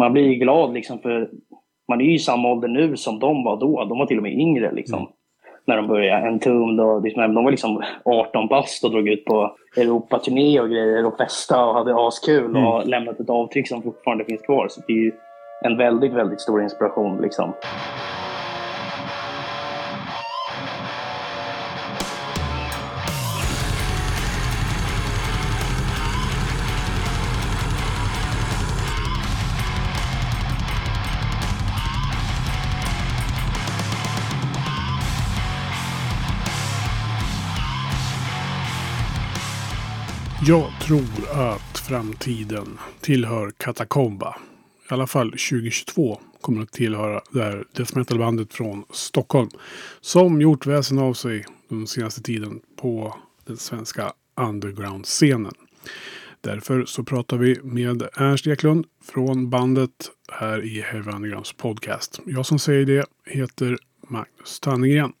man blir glad liksom för man är ju i samma ålder nu som de var då. De var till och med yngre liksom. Mm. När de började. En tum då, de var liksom 18 bast och drog ut på Europaturné och grejer och festa och hade askul mm. och lämnat ett avtryck som fortfarande finns kvar. Så det är ju en väldigt, väldigt stor inspiration liksom. Jag tror att framtiden tillhör Katakomba. I alla fall 2022 kommer att tillhöra det här death metal-bandet från Stockholm. Som gjort väsen av sig den senaste tiden på den svenska underground-scenen. Därför så pratar vi med Ernst Eklund från bandet här i Heavy Undergrounds podcast. Jag som säger det heter Magnus Tannegren.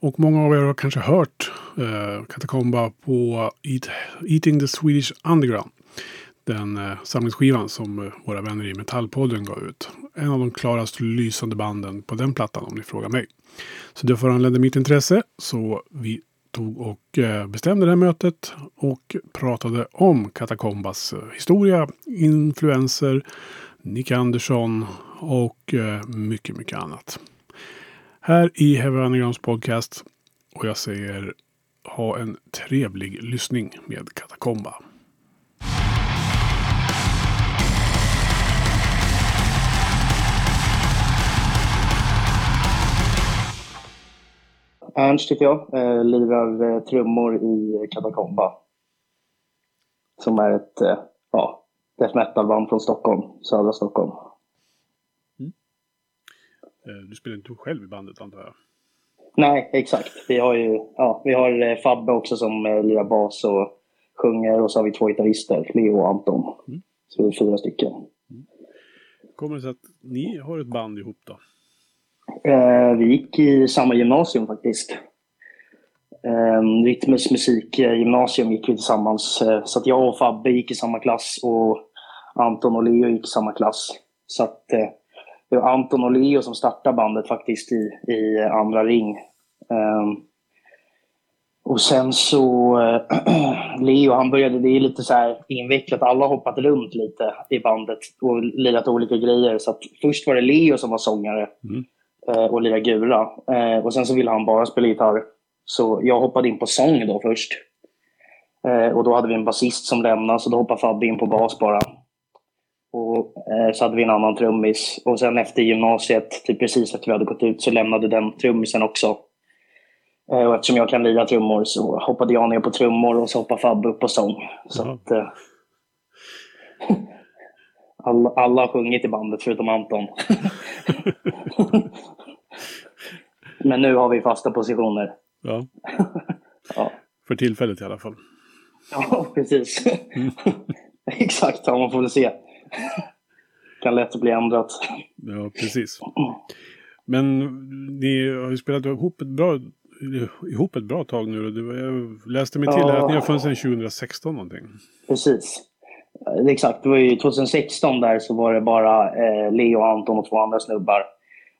Och många av er har kanske hört eh, Katakomba på Eat, Eating the Swedish Underground. Den eh, samlingsskivan som eh, våra vänner i Metallpodden gav ut. En av de klarast lysande banden på den plattan om ni frågar mig. Så det föranledde mitt intresse. Så vi tog och eh, bestämde det här mötet och pratade om Katakombas eh, historia, influenser, Nick Andersson och eh, mycket, mycket annat här i Heavy Undergrounds podcast. Och jag säger ha en trevlig lyssning med Katakomba. Ernst heter jag, eh, lirar eh, trummor i Katakomba. Som är ett eh, ja, death metal-band från Stockholm, södra Stockholm. Eh, du spelar inte själv i bandet antar jag? Nej, exakt. Vi har ju ja, vi har eh, Fabbe också som eh, lirar bas och sjunger och så har vi två gitarrister, Leo och Anton. Mm. Så vi är fyra stycken. Mm. Kommer det sig att ni har ett band ihop då? Eh, vi gick i samma gymnasium faktiskt. Eh, Rytmus musikgymnasium gick vi tillsammans. Så att jag och Fabbe gick i samma klass och Anton och Leo gick i samma klass. Så att eh, det var Anton och Leo som startade bandet faktiskt i, i andra ring. Um, och sen så, äh, Leo han började, det är lite så här invecklat, alla har hoppat runt lite i bandet och lirat olika grejer. Så först var det Leo som var sångare mm. äh, och lirade gura. Äh, och sen så ville han bara spela gitarr. Så jag hoppade in på sång då först. och då hade vi en basist som lämnade, så då hoppade Fabbe in på bas bara. Och eh, så hade vi en annan trummis. Och sen efter gymnasiet, typ precis efter vi hade gått ut, så lämnade den trummisen också. Eh, och eftersom jag kan lira trummor så hoppade jag ner på trummor och så hoppade Fabbe upp på sång. Så mm. att, eh, alla, alla har sjungit i bandet förutom Anton. Men nu har vi fasta positioner. Ja. ja. För tillfället i alla fall. Ja, precis. Mm. Exakt, ja, man får väl se kan lätt bli ändrat. Ja, precis. Men ni har ju spelat ihop ett bra, ihop ett bra tag nu. Jag läste mig till ja, att ni har funnits sedan 2016 någonting. Precis. Exakt, det var ju 2016 där så var det bara eh, Leo, Anton och två andra snubbar.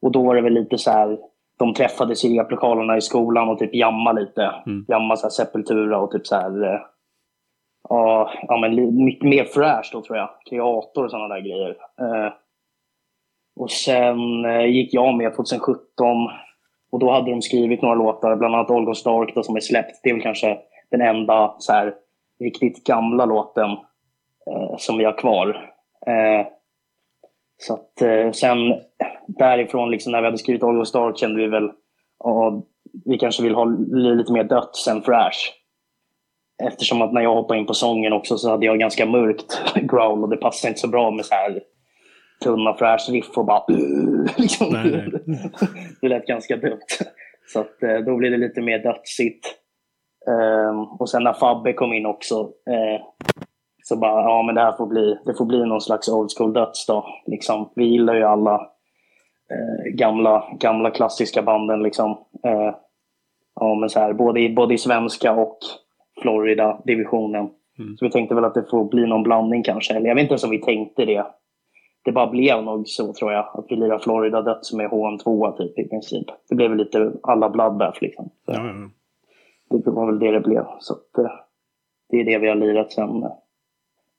Och då var det väl lite så här, de träffades i replokalerna i skolan och typ jamma lite. Mm. Jamma så här Sepultura och typ så här eh, Ja, ja men mycket mer fräscht då tror jag. Kreator och sådana där grejer. Eh, och sen eh, gick jag med 2017 och då hade de skrivit några låtar, bland annat Olga Stark då, som är släppt. Det är väl kanske den enda så här, riktigt gamla låten eh, som vi har kvar. Eh, så att eh, sen därifrån, liksom, när vi hade skrivit Olga Stark kände vi väl att vi kanske vill ha lite mer dött sen fräsch. Eftersom att när jag hoppade in på sången också så hade jag ganska mörkt growl och det passade inte så bra med så här tunna fräsch riff och bara liksom. nej, nej. Det lät ganska dumt. Så att, eh, då blev det lite mer dödsigt. Um, och sen när Fabbe kom in också uh, så bara, ja men det här får bli, det får bli någon slags old school döds då. Liksom, vi gillar ju alla uh, gamla, gamla klassiska banden liksom. Uh, ja men så här, både i, både i svenska och Florida-divisionen. Mm. Så vi tänkte väl att det får bli någon blandning kanske. Eller jag vet inte ens om vi tänkte det. det bara blev nog så tror jag. Att vi lirade Florida Döds med HM2 typ i princip. Det blev väl lite alla Bloodbath liksom. Så Ja, ja. Det var väl det det blev. Så att, eh, det är det vi har lirat sen eh,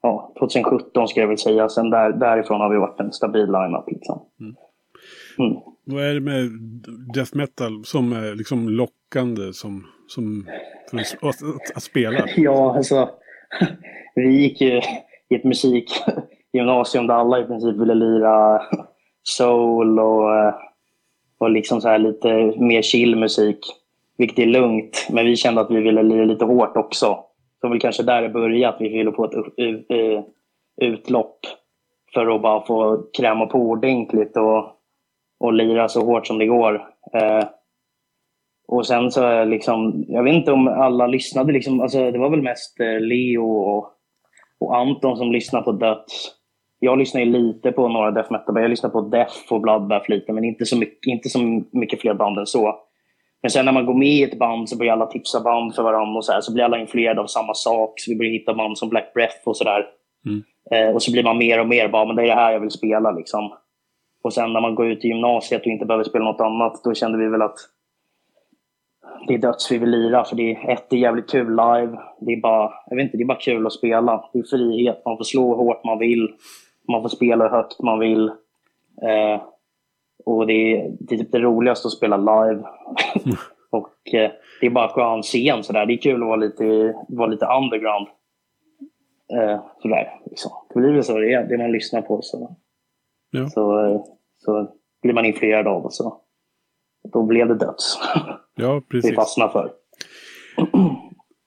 ja, 2017 ska jag väl säga. Sen där, därifrån har vi varit en stabil line-up liksom. Mm. Vad är det med death metal som är liksom lockande som, som för att, att, att spela? Ja, alltså. Vi gick ju i ett musikgymnasium där alla i princip ville lira soul och, och liksom så här lite mer chill musik. Vilket är lugnt, men vi kände att vi ville lira lite hårt också. Så väl kanske där det började, att vi ville få ett utlopp för att bara få kräma på ordentligt och, och lira så hårt som det går. Eh, och sen så är liksom, jag vet inte om alla lyssnade liksom, alltså det var väl mest eh, Leo och, och Anton som lyssnade på Döds. Jag lyssnar ju lite på några death metal, jag lyssnar på Death och Bloodbath lite, men inte så mycket, inte så mycket fler band än så. Men sen när man går med i ett band så börjar alla tipsa band för varandra och så, här, så blir alla influerade av samma sak. Så vi börjar hitta band som Black Breath och sådär. Mm. Eh, och så blir man mer och mer bara, men det är det här jag vill spela liksom. Och sen när man går ut i gymnasiet och inte behöver spela något annat, då kände vi väl att det är döds vi vill lira. För det är, ett, det är jävligt kul live. Det är bara, jag vet inte, det är bara kul att spela. Det är frihet, man får slå hur hårt man vill. Man får spela hur högt man vill. Eh, och det är, det är typ det roligaste att spela live. och eh, det är bara skön scen sådär. Det är kul att vara lite, vara lite underground. Eh, sådär, liksom. Det blir väl så det är, det man lyssnar på. Så, Ja. så, eh, så blir man influerad av och så. Då blev det döds. Ja, vi precis. fastnar för.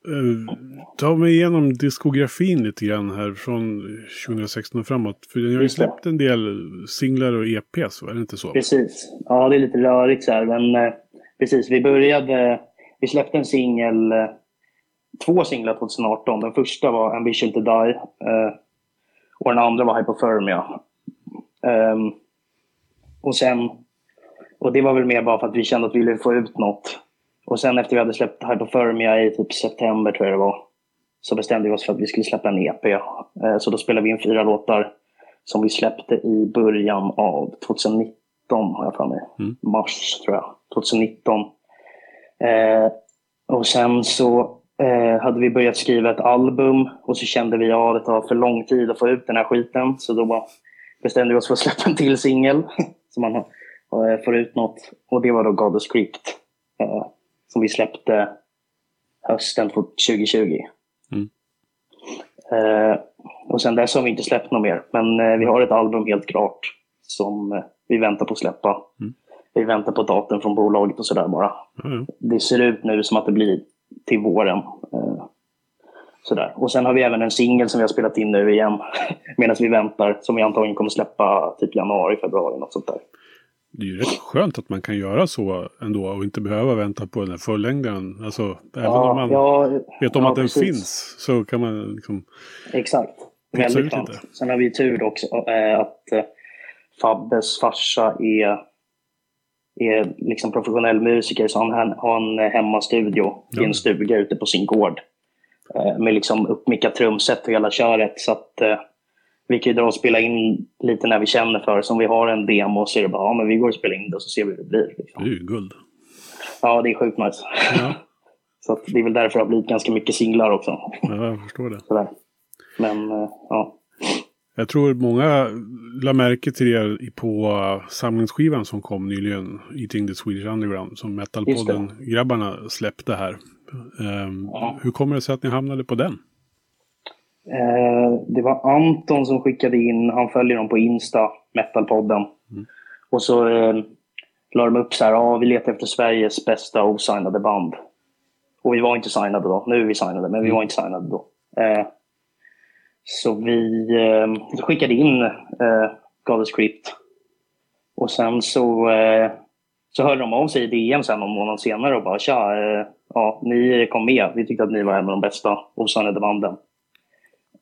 Uh, ta mig igenom diskografin lite grann här från 2016 och framåt. För ni har ju släppt en del singlar och EPs, var det inte så? Precis. Ja, det är lite rörigt så här, men eh, precis. Vi började, vi släppte en singel, eh, två singlar 2018. Den första var Ambition to Die eh, och den andra var Hypothermia. Ehm, och sen, och det var väl mer bara för att vi kände att vi ville få ut något. Och sen efter vi hade släppt Hypothermia i typ september tror jag det var, så bestämde vi oss för att vi skulle släppa en EP. Eh, så då spelade vi in fyra låtar som vi släppte i början av 2019 har jag för mig. Mm. Mars tror jag, 2019. Eh, och sen så eh, hade vi börjat skriva ett album och så kände vi att det tar för lång tid att få ut den här skiten. Så då bestämde vi oss för att släppa en till singel så man har- får ut något. Och det var då God of Script eh, som vi släppte hösten 2020. Mm. Eh, och sen dess har vi inte släppt något mer. Men eh, vi har ett album helt klart som eh, vi väntar på att släppa. Mm. Vi väntar på datum från bolaget och sådär bara. Ja. Det ser ut nu som att det blir till våren. Eh, sådär. Och sen har vi även en singel som vi har spelat in nu igen medan vi väntar. Som vi antagligen kommer släppa typ januari, februari, något sånt där. Det är ju rätt skönt att man kan göra så ändå och inte behöva vänta på den här fullängdaren. Alltså, även om man ja, vet om ja, att den precis. finns så kan man liksom... Exakt. Väldigt skönt. Sen har vi tur också eh, att eh, Fabbes farsa är, är liksom professionell musiker så han, har en hemmastudio i Ja. en stuga ute på sin gård. Eh, med liksom uppmickat trumset och hela köret. Så att vi kan ju dra och spela in lite när vi känner för det. Så om vi har en demo så är det bara, ja men vi går och spelar in det och så ser vi hur det blir. Det Liksom. är ju guld. Ja, det är sjukt nice. Ja, Så det är väl därför det har blivit ganska mycket singlar också. ja jag förstår det. Sådär. Men eh, ja. Jag tror många la märke till det på samlingsskivan som kom nyligen, Eating the Swedish Underground, som Metalpodden-grabbarna släppte här. Ehm, Ja. Hur kommer det sig att ni hamnade på den? Eh, det var Anton som skickade in, han följer dem på Insta, Metalpodden. Och så eh, la de upp så här, ja vi letar efter Sveriges bästa osignade band. Och vi var inte signade då, nu är vi signade, men vi var inte signade då. Eh, så vi eh, skickade in eh, God Script. Och sen så, eh, så hörde de av sig i DM sen någon månad senare och bara tja, eh, ja, ni kom med. Vi tyckte att ni var en av de bästa osignade banden.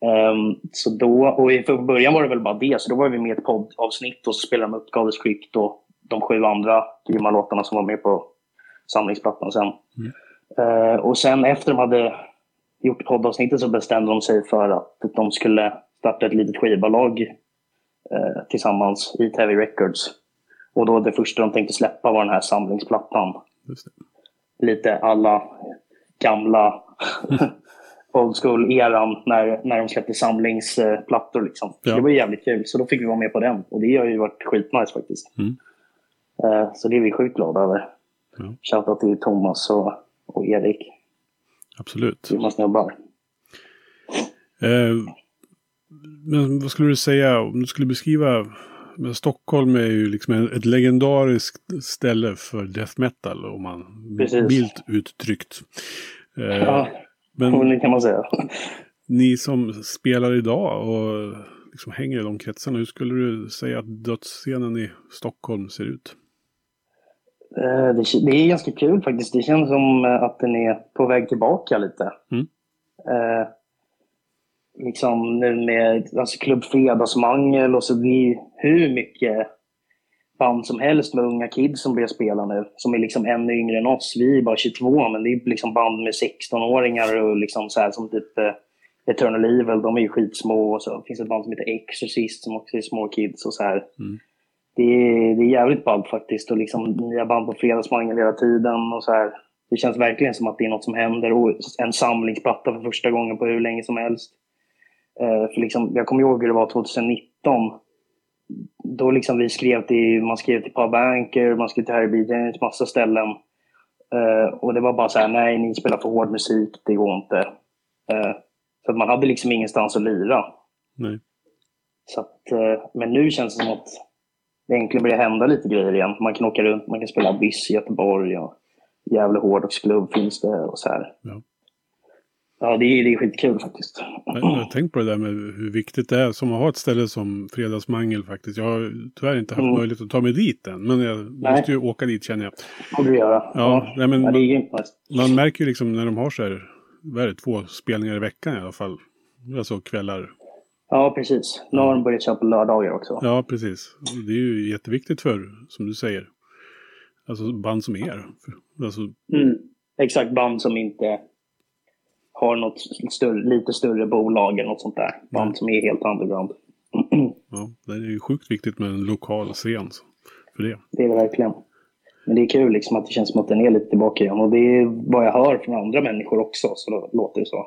Ehm, så då, och i början var det väl bara det, så då var vi med i ett poddavsnitt och så spelade de upp God Script och de sju andra grymma låtarna som var med på samlingsplattan sen. Eh, och sen efter de hade gjort poddavsnittet så bestämde de sig för att de skulle starta ett litet skivbolag eh, tillsammans i TV Records. Och då det första de tänkte släppa var den här samlingsplattan. Lite alla gamla old school-eran när, när de släppte samlingsplattor. Liksom. Ja. Det var jävligt kul, så då fick vi vara med på den. Och det har ju varit skitnice faktiskt. Mm. Uh, så det är vi sjukt glada över. Ja. Shoutout till Thomas och, och Erik. Absolut. Grymma snubbar. Eh, men vad skulle du säga om du skulle beskriva men Stockholm är ju liksom ett legendariskt ställe för death metal om man Precis. milt uttryckt. Eh, ja, men det kan man säga. Ni som spelar idag och liksom hänger i de kretsarna, hur skulle du säga att dödsscenen i Stockholm ser ut? Eh, det, är ganska kul faktiskt. Det känns som att den är på väg tillbaka lite. Mm. Eh, liksom nu med alltså Klubb Fredagsmangel och så blir hur mycket band som helst med unga kids som börjar spela nu. Som är liksom ännu yngre än oss. Vi är bara 22 men det är liksom band med 16-åringar och liksom så här som typ eh, Eternal Evil, de är ju skitsmå. Och så det finns ett band som heter Exorcist som också är små kids och så här. Mm. Det, är, det är jävligt ballt faktiskt och liksom nya band på Fredagsmangel hela tiden och så här. Det känns verkligen som att det är något som händer och en samlingsplatta för första gången på hur länge som helst. Uh, för liksom, jag kommer ihåg hur det var 2019 då liksom vi skrev till, man skrev till Pub Anchor, man skrev till Harry B. James, massa ställen. Uh, och det var bara så här, nej ni spelar för hård musik, det går inte. Uh, så att man hade liksom ingenstans att lira. Nej. Så att, uh, men nu känns det som att det äntligen börjar hända lite grejer igen. Man kan åka runt, man kan spela Abyss i Göteborg och Gävle Hårdrocksklubb finns det och så här. Ja. Ja, det är, det är skitkul faktiskt. Jag har tänkt på det där med hur viktigt det är som att ha ett ställe som Fredagsmangel faktiskt. Jag har tyvärr inte haft mm. möjlighet att ta mig dit än, men jag nej. måste ju åka dit känner jag. Det borde du göra. Ja. Nej, men ja, man, man märker ju liksom när de har så här, vad är det, två spelningar i veckan i alla fall. Alltså kvällar. Ja, precis. Nu har de börjat köra på lördagar också. Ja, precis. Det är ju jätteviktigt för, som du säger, alltså band som er. Alltså... Mm. Exakt, band som inte har något större, lite större bolag eller något sånt där. Band mm. som är helt underground. ja, det är ju sjukt viktigt med en lokal scen för det. Det är det verkligen. Men det är kul liksom att det känns som att den är lite tillbaka igen. Och det är vad jag hör från andra människor också. Så då låter det så.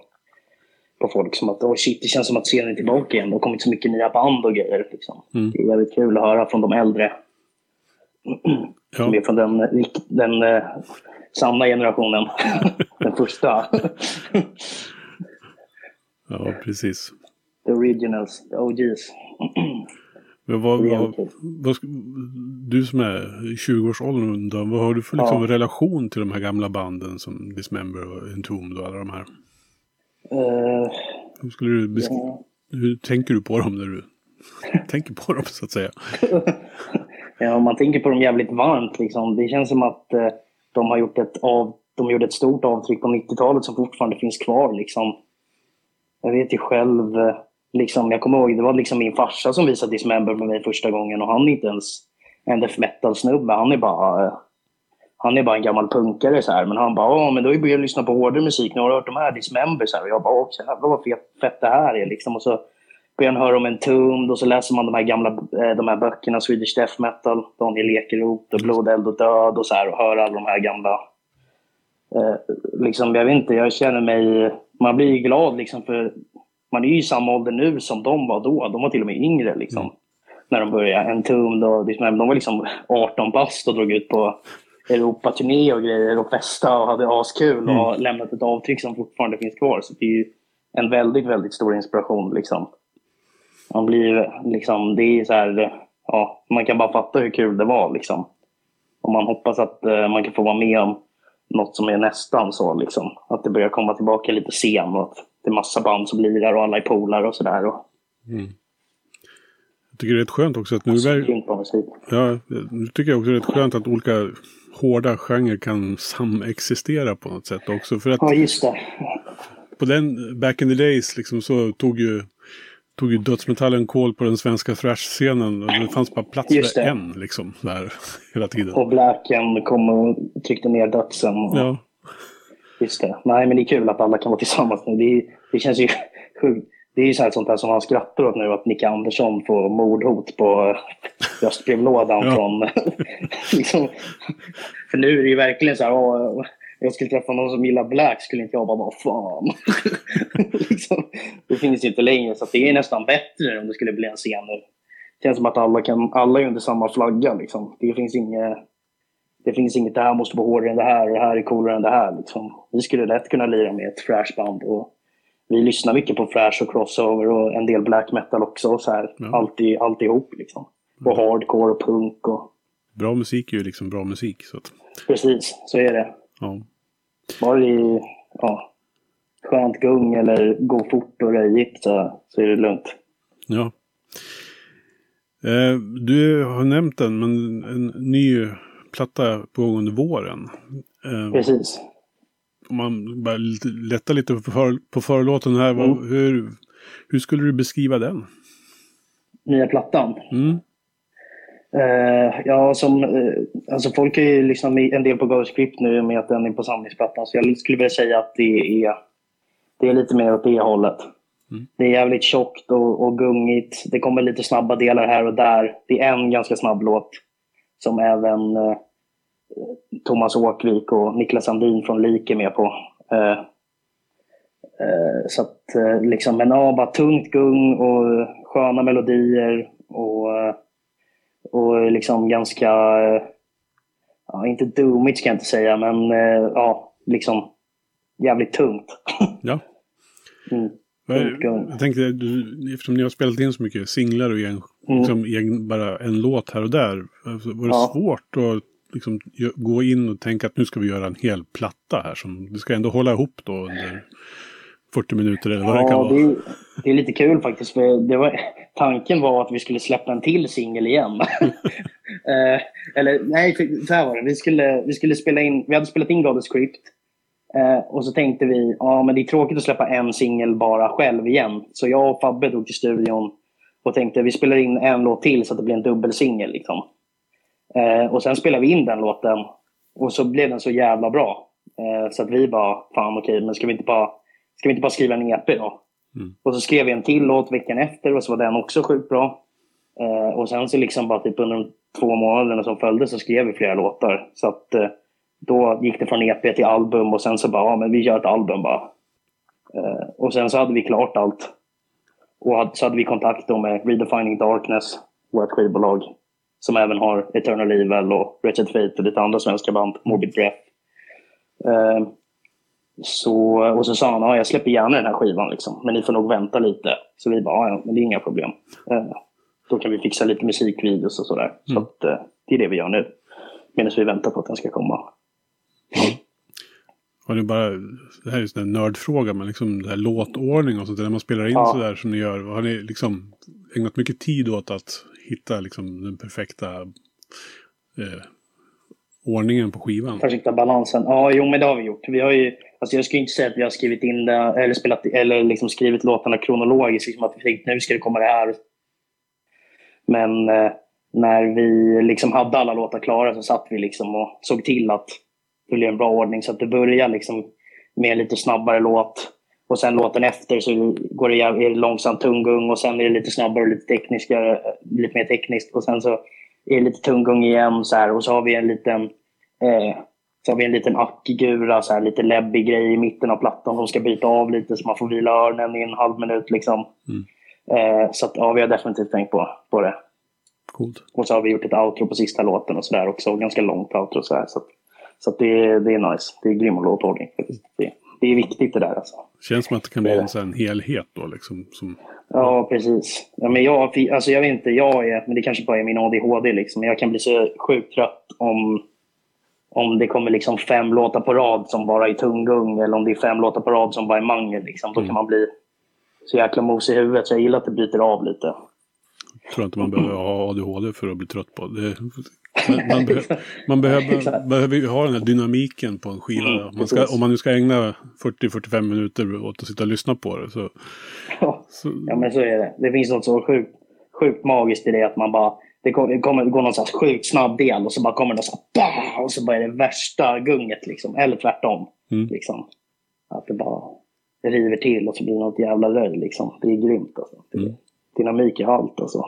På folk som att oh shit, det känns som att scenen är tillbaka igen. Det har kommit så mycket nya band och grejer. Liksom. Mm. Det är väldigt kul att höra från de äldre. Ja. Som är från den, den eh, sanna generationen. Den första. ja, precis. The originals, the OGs. Men vad, vad, vad, du som är i 20-årsåldern, vad har du för liksom, ja. relation till de här gamla banden som Dismember och Entombed och alla de här? Uh, hur, skulle du ja. hur tänker du på dem när du tänker på dem så att säga? Eh, om man tänker på dem jävligt varmt liksom. Det känns som att eh, de har gjort ett, av, de gjorde ett stort avtryck på 90-talet som fortfarande finns kvar. Liksom. Jag vet ju själv, eh, liksom, jag kommer ihåg, det var liksom min farsa som visade Dismember med mig första gången och han är inte ens en death metal-snubbe. Han är bara eh, han är bara en gammal punkare så här. Men han bara, ja men då har jag börjat lyssna på hårdare musik. Nu har du hört de här Dismember? Så här. Och jag bara, åh jävlar vad fett det här är liksom. Och så börjar han höra om en Entombed och så läser man de här gamla eh, de här böckerna, Swedish Death Metal, Daniel Ekeroth och Blod, Eld och Död och så här och hör alla de här gamla. Eh, liksom, jag vet inte, jag känner mig... Man blir glad liksom för man är ju i samma ålder nu som de var då. De var till och med yngre liksom. Mm. När de började. Entombed och liksom, de var liksom 18 bast och drog ut på Europaturné och grejer och festa och hade askul mm. och lämnat ett avtryck som fortfarande finns kvar. Så det är ju en väldigt, väldigt stor inspiration liksom man blir liksom, det är så här, ja, man kan bara fatta hur kul det var liksom. Och man hoppas att uh, man kan få vara med om något som är nästan så liksom. Att det börjar komma tillbaka lite sen och att det är massa band som blir där och alla är polare och sådär. Mm. Jag tycker det är rätt skönt också att nu... Alltså, ja, nu tycker jag också det är rätt skönt att olika hårda genrer kan samexistera på något sätt också. För att ja, just det. På den, back in the days, liksom, så tog ju tog ju dödsmetallen koll på den svenska thrash-scenen. Det fanns bara plats för en liksom, där hela tiden. Och Blacken kom och tryckte ner dödsen. Och... Ja. Just det. Nej, men det är kul att alla kan vara tillsammans nu. Det, det känns ju sjukt. det är ju så här sånt där som han skrattar åt nu, att Nicke Andersson får mordhot på röstbrevlådan Ja. från... liksom, för nu är det ju verkligen så här, åh, jag skulle träffa någon som gillar Black, skulle inte jag bara, vad fan. liksom, det finns ju inte längre, så det är nästan bättre om det skulle bli en scen nu. Det känns som att alla, kan, alla är under samma flagga. Liksom. Det finns inget... Det finns inget, det här måste vara hårdare än det här och det här är coolare än det här. Liksom. Vi skulle lätt kunna lira med ett thrashband. Och vi lyssnar mycket på thrash och crossover och en del black metal också. Och så här. Ja. Alltid, alltihop liksom. Och hardcore och punk och... Bra musik är ju liksom bra musik. Så att, Precis, så är det. ja. Bara det är ja, skönt gung eller gå fort och röjigt så, så är det lugnt. ja. Eh, du har nämnt den, men en ny platta på gång under våren. Eh, Precis. om man bara lättar lite på, för, på förlåten här. Mm. hur, hur skulle du beskriva den? Nya plattan. Mm. Eh, ja, som, eh, alltså folk är ju liksom en del på Ghostscript nu med att den är på samlingsplattan. Så jag skulle vilja säga att det är, det är lite mer åt det hållet. Mm. Det är jävligt tjockt och, och gungigt. Det kommer lite snabba delar här och där. Det är en ganska snabb låt som även eh, Thomas Åkvik och Niklas Sandin från Lik är med på. Så att liksom, men ja, bara tungt gung och sköna melodier och och liksom ganska, eh, ja, inte doomigt ska jag inte säga, men eh, ja, liksom jävligt tungt. Ja. Mm. Jag, tänkte, du, eftersom ni har spelat in så mycket singlar och en, Mm. liksom, egen, bara en låt här och där. Var det Ja. svårt att liksom, gå in och tänka att nu ska vi göra en hel platta här. Som, du ska ändå hålla ihop då under 40 minuter eller vad det kan Ja, vara. det är, det är lite kul faktiskt. För var, tanken var att vi skulle släppa en till singel igen. eh, eller nej, för, så här var det. Vi skulle, vi skulle spela in, vi hade spelat in God Script. Eh, och så tänkte vi, ja men det är tråkigt att släppa en singel bara själv igen. Så jag och Fabbe drog till studion och tänkte vi spelar in en låt till så att det blir en dubbelsingel. Liksom. Eh, och sen spelade vi in den låten och så blev den så jävla bra. Eh, så att vi bara, fan okej, men ska vi inte bara, ska vi inte bara skriva en EP då? Mm. Och så skrev vi en till låt veckan efter och så var den också sjukt bra. Eh, och sen så liksom bara typ under de två månaderna som följde så skrev vi flera låtar. Så att eh, då gick det från EP till album och sen så bara, ja men vi gör ett album bara. Eh, och sen så hade vi klart allt. Och hade, så hade vi kontakt då med Redefining Darkness, vårt skivbolag. Som även har Eternal Evil och Wretched Fate och lite andra svenska band, Morbid Breath. Så, och så sa han, ja, jag släpper gärna den här skivan liksom, men ni får nog vänta lite. Så vi bara, ja, men det är inga problem. Eh, då kan vi fixa lite musikvideos och sådär. Så Mm. att, eh, det är det vi gör nu. Medan vi väntar på att den ska komma. Har ni bara, det här är ju en sån där nördfråga, men liksom det här låtordning och sånt där, när man spelar in Ja. sådär som ni gör. Har ni liksom ägnat mycket tid åt att hitta liksom den perfekta eh, ordningen på skivan? Perfekta balansen. Ja, jo men det har vi gjort. Vi har ju, alltså jag skulle inte säga att vi har skrivit in det, eller, spelat, eller liksom skrivit låtarna kronologiskt. Liksom att vi tänkte nu ska det komma det här. Men eh, när vi liksom hade alla låtar klara så satt vi liksom och såg till att det blev en bra ordning. Så att det börjar liksom med en lite snabbare låt. Och sen låten efter så går det, jäv- är det långsamt tunggung och sen är det lite snabbare och lite tekniskare, lite mer tekniskt. Och sen så är det lite tunggung igen så här. Och så har vi en liten eh, så har vi en liten ackigura, så här, lite läbbig grej i mitten av plattan som ska byta av lite så man får vila öronen i en halv minut. Liksom. Mm. Eh, så att, ja, vi har definitivt tänkt på, på det. Coolt. Och så har vi gjort ett outro på sista låten och sådär också. Ganska långt outro så här. Så, att, så att det, det är nice. Det är grym låtordning. Det, det är viktigt det där alltså. Känns som att det kan bli en sån här helhet då liksom. Som, Ja, precis. Ja, men jag, alltså jag vet inte, jag är, men det kanske bara är min ADHD liksom. Men jag kan bli så sjukt trött om, om det kommer liksom fem låtar på rad som bara är tunggung eller om det är fem låtar på rad som bara är mangel. Liksom. Då Mm. kan man bli så jäkla mos i huvudet. Så jag gillar att det bryter av lite. jag tror inte man behöver ha ADHD för att bli trött på. Det, man, behö, man behöver, behöver ju ha den här dynamiken på en skiva. Mm, man ska, om man nu ska ägna 40-45 minuter åt att sitta och lyssna på det. Så, Ja, så, Ja, men så är det. Det finns något så sjukt, sjukt magiskt i det att man bara... Det kommer, kommer gå någon sjukt snabb del och så bara kommer det så här, och så bara är det värsta gunget liksom. Eller tvärtom. Mm. Liksom. Att det bara... river till och så blir det något jävla röj liksom. Det är grymt alltså. Det är Mm. Dynamik i allt alltså.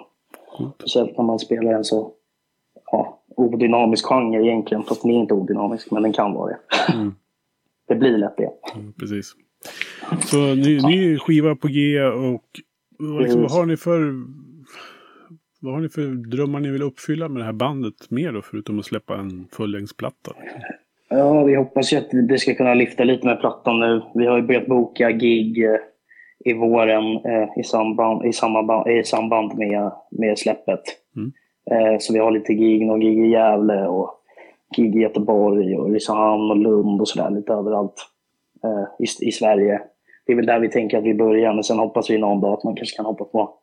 Speciellt när man spelar en så ja, odynamisk genre egentligen. Fast den är inte odynamisk, men den kan vara det. Mm. det blir lätt det. Mm, Precis. Så ny, ny skiva på G och och liksom, vad har ni för vad har ni för drömmar ni vill uppfylla med det här bandet mer då, förutom att släppa en fullängdsplatta? Ja, vi hoppas ju att det ska kunna lyfta lite med plattan nu. Vi har ju börjat boka gig eh, i våren eh, i, samband, i, samband, i samband med, med släppet. Mm. Eh, så vi har lite gig, någon gig i Gävle och gig i Göteborg och Ulricehamn och Lund och sådär lite överallt i, i Sverige. Det är väl där vi tänker att vi börjar, men sen hoppas vi någon dag att man kanske kan hoppa på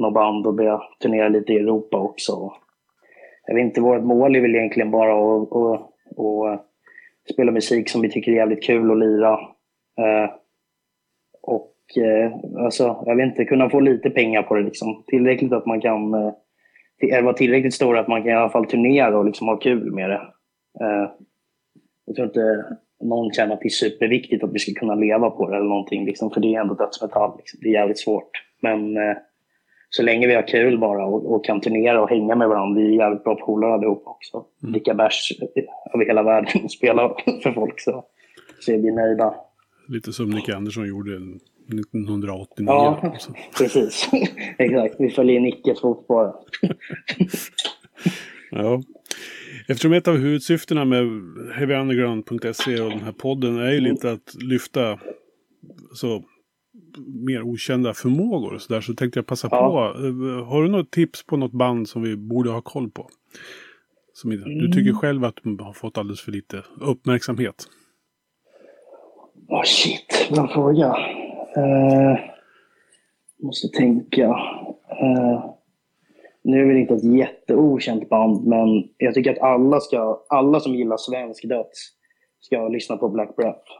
något band och börja turnera lite i Europa också. Jag vet inte, vårt mål är väl egentligen bara att, att, att spela musik som vi tycker är jävligt kul att lira. Eh, och eh, alltså, jag vet inte, kunna få lite pengar på det liksom. Tillräckligt att man kan eh, eller vara tillräckligt stor att man kan i alla fall turnera och liksom ha kul med det. Eh, jag tror inte någon känner att det är superviktigt att vi ska kunna leva på det eller någonting, liksom, för det är ändå dödsmetall. Liksom. Det är jävligt svårt. Men eh, så länge vi har kul bara och, och kan turnera och hänga med varandra, vi är jävligt bra polare allihop också. Dricka bärs över hela världen och spela för folk så, så är vi nöjda. Lite som Nick Andersson gjorde 1989. Ja, Så, precis. Exakt, vi följer Nickes fotspår. ja. Eftersom ett av huvudsyftena med heavyunderground.se och den här podden är ju lite att lyfta så, mer okända förmågor och så där så tänkte jag passa Ja. på. Eh, Har du något tips på något band som vi borde ha koll på? Som du tycker själv att de har fått alldeles för lite uppmärksamhet? Åh shit, bra fråga. Uh, måste tänka. Eh, nu är det inte ett jätteokänt band, men jag tycker att alla, ska, alla som gillar svensk döds ska lyssna på Black Breath.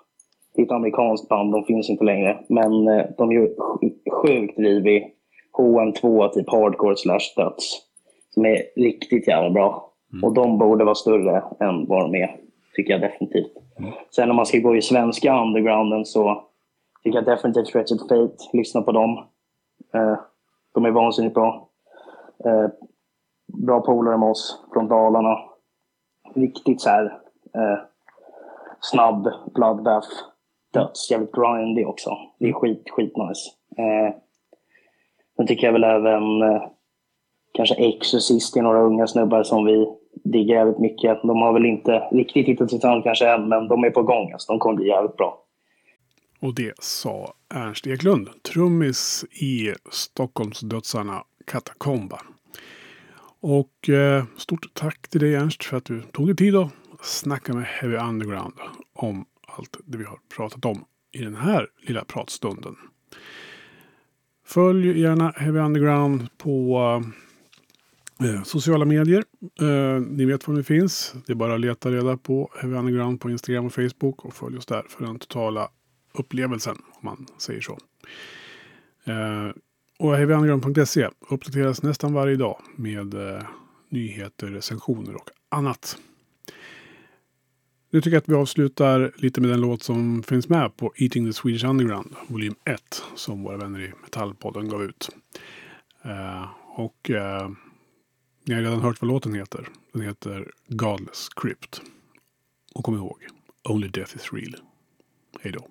Det är ett amerikanskt band, de finns inte längre. Men eh, de gör sj- sjukt rivig HM2, typ hardcore slash döds. Som är riktigt jävla bra. Och de borde vara större än vad de är, tycker jag definitivt. Sen om man ska gå i svenska undergrounden så tycker jag definitivt Wretched Fate, lyssna på dem. Eh, de är vansinnigt bra. Eh, bra polare med oss från Dalarna. Riktigt så här snabb bloodbath. Döds, jävligt grindy också. Det är skit, skit nice. Eh, sen tycker jag väl även eh, kanske Exorcist är några unga snubbar som vi diggar jävligt mycket. De har väl inte riktigt hittat sitt sound kanske än, men de är på gång. Alltså. De kommer bli jävligt bra. Och det sa Ernst Eklund, trummis i Stockholmsdödsarna Katakomba. Och eh, stort tack till dig Ernst för att du tog dig tid att snacka med Heavy Underground om allt det vi har pratat om i den här lilla pratstunden. Följ gärna Heavy Underground på eh, sociala medier. Eh, ni vet var vi finns. Det är bara att leta reda på Heavy Underground på Instagram och Facebook och följ oss där för den totala upplevelsen, om man säger så. Eh, och heavyunderground.se uppdateras nästan varje dag med eh, nyheter, recensioner och annat. Nu tycker jag att vi avslutar lite med den låt som finns med på Eating the Swedish Underground, volym 1, som våra vänner i Metallpodden gav ut. Eh, och eh, ni har redan hört vad låten heter. Den heter Godless Crypt. Och kom ihåg, Only Death is Real. Hej då.